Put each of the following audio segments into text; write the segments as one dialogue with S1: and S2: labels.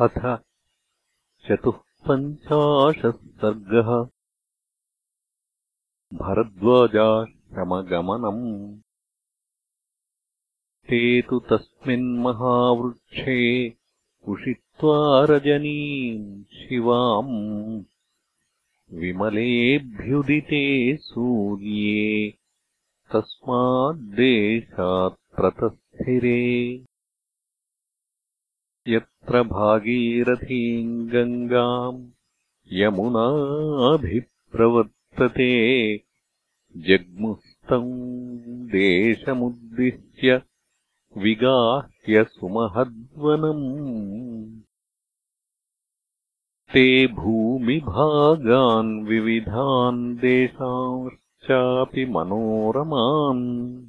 S1: अथ चतुःपञ्चाशः सर्गः भरद्वाजाश्रमगमनम् ते तु तस्मिन्महावृक्षे उषित्वा रजनीम् शिवाम्। विमलेऽभ्युदिते सूर्ये तस्माद्देशात् प्रतस्थिरे यत्र भागीरथीम् गङ्गाम् यमुनाभिप्रवर्तते जग्मुस्तम् देशमुद्दिश्य विगाह्य सुमहद्वनम्। ते भूमिभागान् विविधान् देशांश्चापि मनोरमान्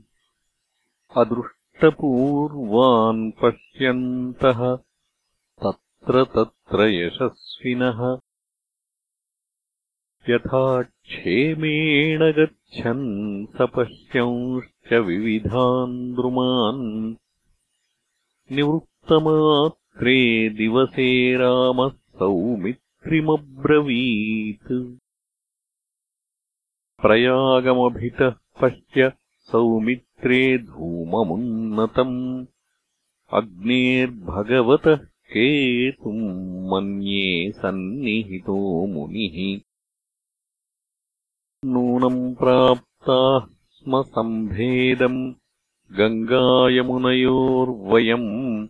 S1: अदृष्टपूर्वान् पश्यन्तः तत्र तत्र यशस्विनः। यथा क्षेमेण गच्छन् सपश्यंश्च विविधान् द्रुमान् निवृत्तमात्रे दिवसे रामः सौमित्रिमब्रवीत् प्रयागमभितः पश्य सौमित्रे धूममुन्नतम्। अग्नेर्भगवतः केतुम् मन्ये सन्निहितो मुनिः। नूनम् प्राप्ताः स्म सम्भेदम् गङ्गायमुनयोर्वयम्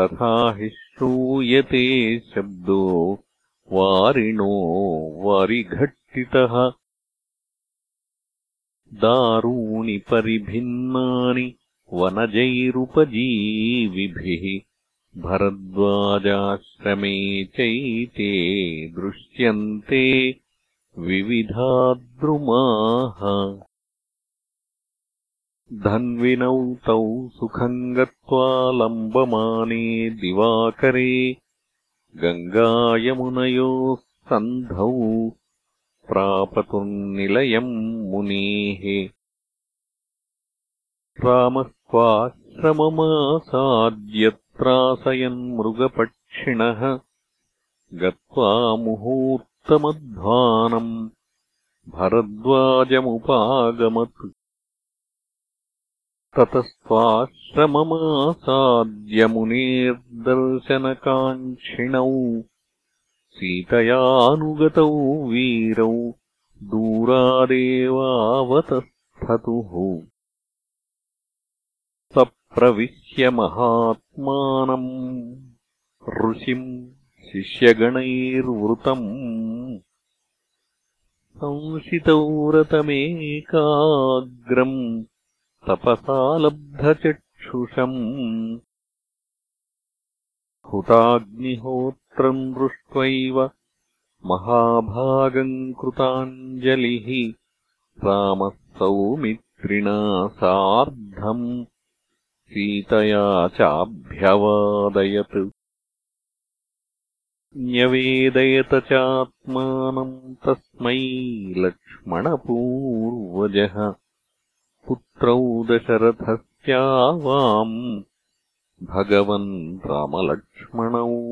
S1: तथा हि श्रूयते शब्दो वारिणो वारिघट्टितः। दारूणि परिभिन्नानि वनजैरुपजीविभिः भरद्वाजाश्रमे चैते दृश्यन्ते विविधाद्रुमाः। धन्विनौ तौ सुखम् गत्वा लम्बमाने दिवाकरे गङ्गायमुनयोः सन्धौ प्रापतुर्निलयम् मुनेः। रामस्त्वाश्रममासाद्यत् त्रासयन् मृगपक्षिणः गत्वा मुहूर्तमध्वानम् भरद्वाजमुपागमत्। ततस्त्वाश्रममासाद्यमुनेर्दर्शनकाङ्क्षिणौ सीतयानुगतौ वीरौ दूरादेवावतस्थतुः प्रविश्य महात्मानम् ऋषिम् शिष्यगणैर्वृतम्। संशितौ रतमेकाग्रम् तपसालब्धचक्षुषम्। हुताग्निहोत्रम् दृष्ट्वैव महाभागम् कृताञ्जलिः। रामः सौमित्रिणा सार्धम् सीतया चाभ्यवादयत्। न्यवेदयत चात्मानम् तस्मै लक्ष्मणपूर्वजः। पुत्रौ दशरथस्यावाम् भगवन् रामलक्ष्मणौ।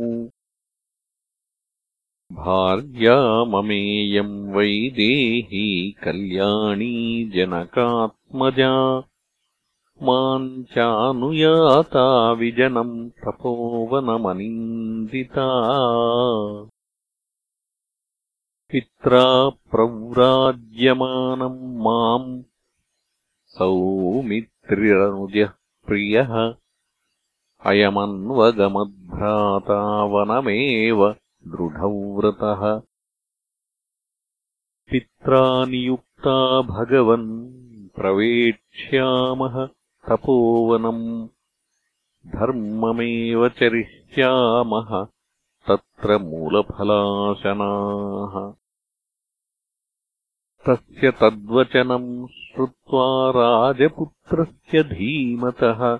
S1: भार्या ममेयम् वैदेही कल्याणी जनकात्मजा माम् चानुयाता विजनम् तपोवनमनिन्दिता। पित्रा प्रव्राज्यमानम् माम् सौमित्रिरनुजः प्रियः। अयमन्वगमद्भ्राता वनमेव दृढव्रतः। पित्रा नियुक्ता भगवन् प्रवेक्ष्यामः तपोवनम् धर्ममेव चरिष्यामः तत्र मूलफलाशनाः। तस्य तद्वचनम् श्रुत्वा राजपुत्रस्य धीमतः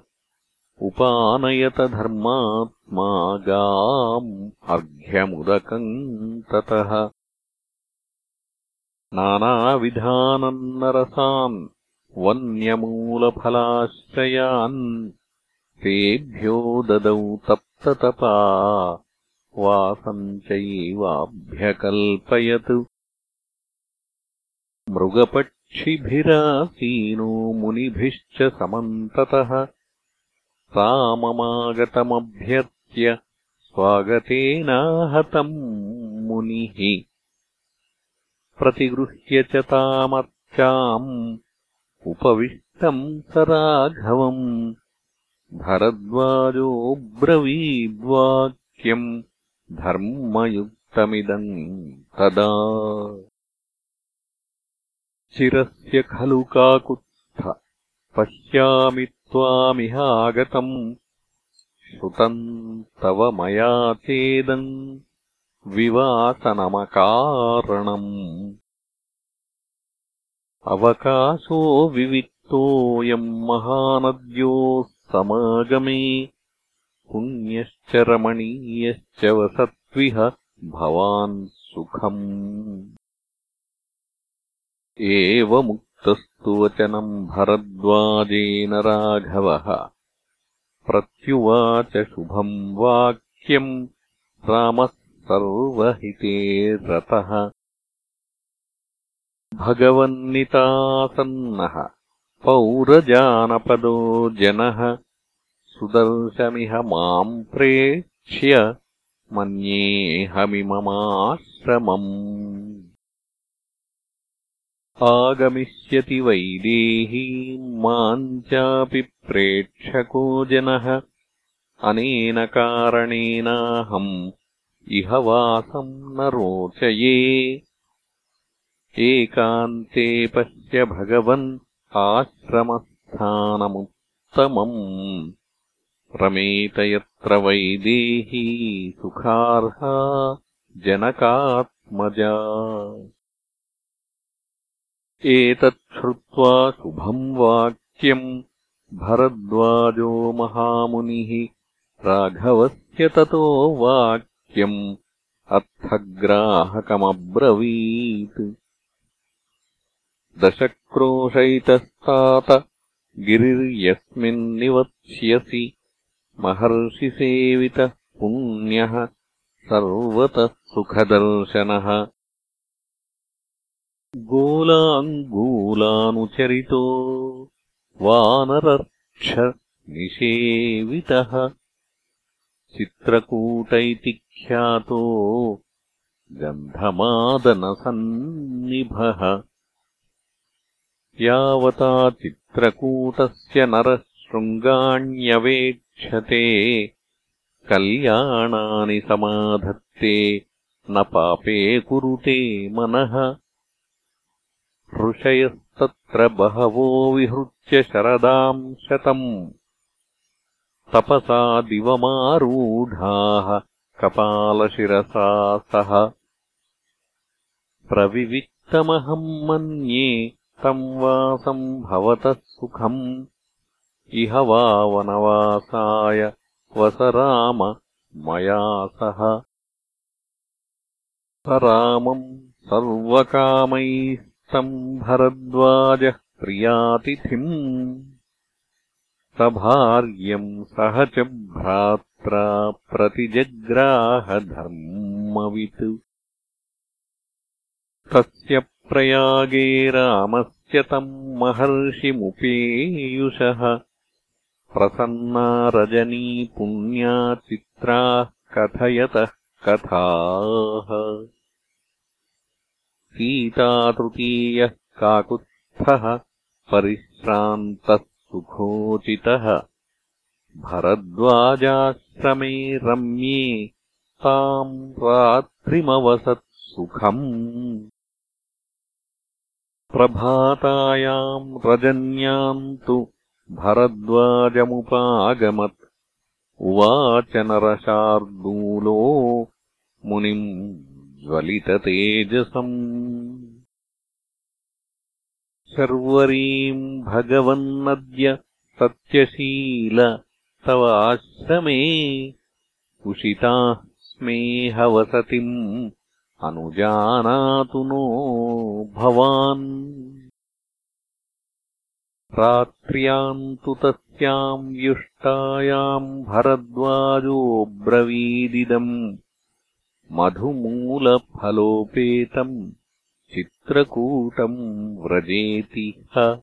S1: उपानयत धर्मात्मा गाम् अर्घ्यमुदकम् ततः। नानाविधानन्नरसान् वन्यमूलफलाश्रयान् तेभ्यो ददौ तप्ततपा वासम् चैवाभ्यकल्पयत्। मृगपक्षिभिरासीनो मुनिभिश्च समन्ततः। राममागतमभ्यर्च्य स्वागतेनाहतम् मुनिः। प्रतिगृह्य च तामर्चाम् उपविष्टम् स राघवम् भरद्वाजोऽब्रवीद्वाक्यम् धर्मयुक्तमिदम् तदा। चिरस्य खलु काकुत्स्थ पश्यामि त्वामिहागतम्। श्रुतम् तव मया चेदम् विवासनमकारणम् अवकाशो विविक्तोऽयम् महानद्योः समागमे। पुण्यश्च रमणीयश्च वसत्विह भवान् सुखम्। एवमुक्तस्तु वचनम् भरद्वाजेन राघवः। प्रत्युवाच शुभम् वाक्यम् रामः सर्वहिते रतः भगवन्नितासन्नः। पौरजानपदो जनः। सुदर्शमिह माम् प्रेक्ष्य मन्येऽहमिममाश्रमम् आगमिष्यति वैदेहीम् माम् चापि प्रेक्षको जनः। अनेन कारणेनाहम् इह वासम् न रोचये एकान्ते पश्य भगवन् आश्रमस्थानमुत्तमम्। रमेत यत्र वैदेही सुखार्हा जनकात्मजा। एतत् श्रुत्वा शुभम् वाक्यम् भरद्वाजो महामुनिः राघवस्य ततो वाक्यम्। अर्थग्राहकमब्रवीत् दशक्रोशैतस्तात गिरिर्यस्मिन्निवत्स्यसि महर्षिसेवितः पुण्यः। सर्वतः सुखदर्शनः। गोलाङ्गूलानुचरितो। निषेवितः चित्रकूट इति ख्यातो। गन्धमादनसन्निभः यावता चित्रकूटस्य नरः शृङ्गाण्यवेक्षते कल्याणानि समाधत्ते न पापे कुरुते मनः। ऋषयस्तत्र बहवो विहृत्य शरदाम् शतम्। तपसा दिवमारूढाः कपालशिरसा सह। प्रविविक्तमहम् मन्ये भवतः सुखम् इह वा वनवासाय वस राम मया सह। स रामम् सर्वकामैः भरद्वाजः प्रियातिथिम्। सभार्यम् सह च भ्रात्रा प्रतिजग्राहधर्मवित्। तस्य प्रयागे रामस्य तम् महर्षिमुपेयुषः प्रसन्ना रजनी पुण्या चित्राः कथयतः कथाः। सीतातृतीयः काकुत्स्थः परिश्रान्तः सुखोचितः भरद्वाजाश्रमे रम्ये ताम् रात्रिमवसत् सुखम् प्रभातायाम् रजन्याम् तु भरद्वाजमुपागमत्। उवाच नरशार्दूलो मुनिम् ज्वलिततेजसम्। शर्वरीम् भगवन्नद्य सत्यशील तव आश्रमे उषिताः स्मेहवसतिम् अनुजानातु नो भवान्। रात्र्याम् तु तस्याम् युष्टायाम् भरद्वाजोऽब्रवीदिदम् मधुमूलफलोपेतम् चित्रकूटम् व्रजेति ह।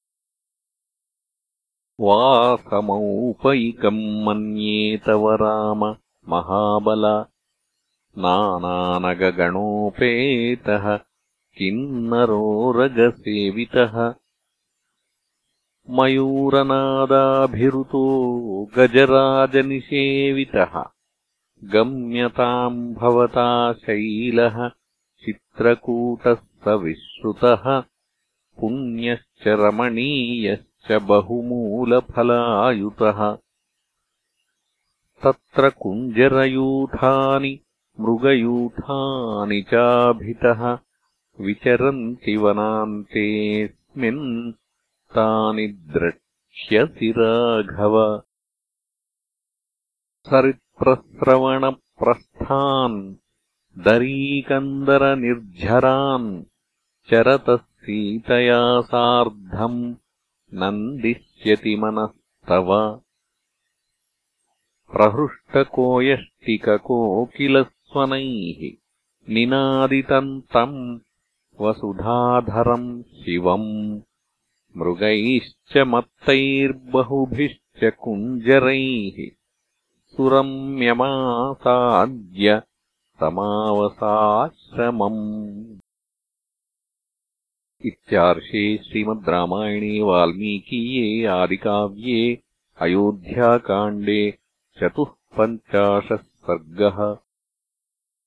S1: वासमौपैकम् मन्येतव राम महाबल नानानगगणोपेतः किन्नरोरगसेवितः। मयूरनादाभिरुतो गजराजनिषेवितः गम्यताम् भवता शैलः चित्रकूटः स विश्रुतः पुण्यश्च रमणीयश्च बहुमूलफलायुतः। तत्र कुञ्जरयूथानि मृगयूथानि चाभितः विचरन्ति वनान्तेऽस्मिन् तानि द्रक्ष्यसि राघव। सरित्प्रस्रवणप्रस्थान् दरीकन्दरनिर्झरान् चरतः सीतया सार्धम् नन्दिष्यति मनस्तव प्रहृष्टकोयष्टिककोकिलस्वनैः निनादितम् तम् वसुधाधरम् शिवम्। मृगैश्च मत्तैर्बहुभिश्च कुञ्जरैः सुरम्यमासाद्य समावसाश्रमम्। इत्यार्षे श्रीमद् रामायणे वाल्मीकीये आदिकाव्ये अयोध्याकाण्डे चतुःपञ्चाशः सर्गः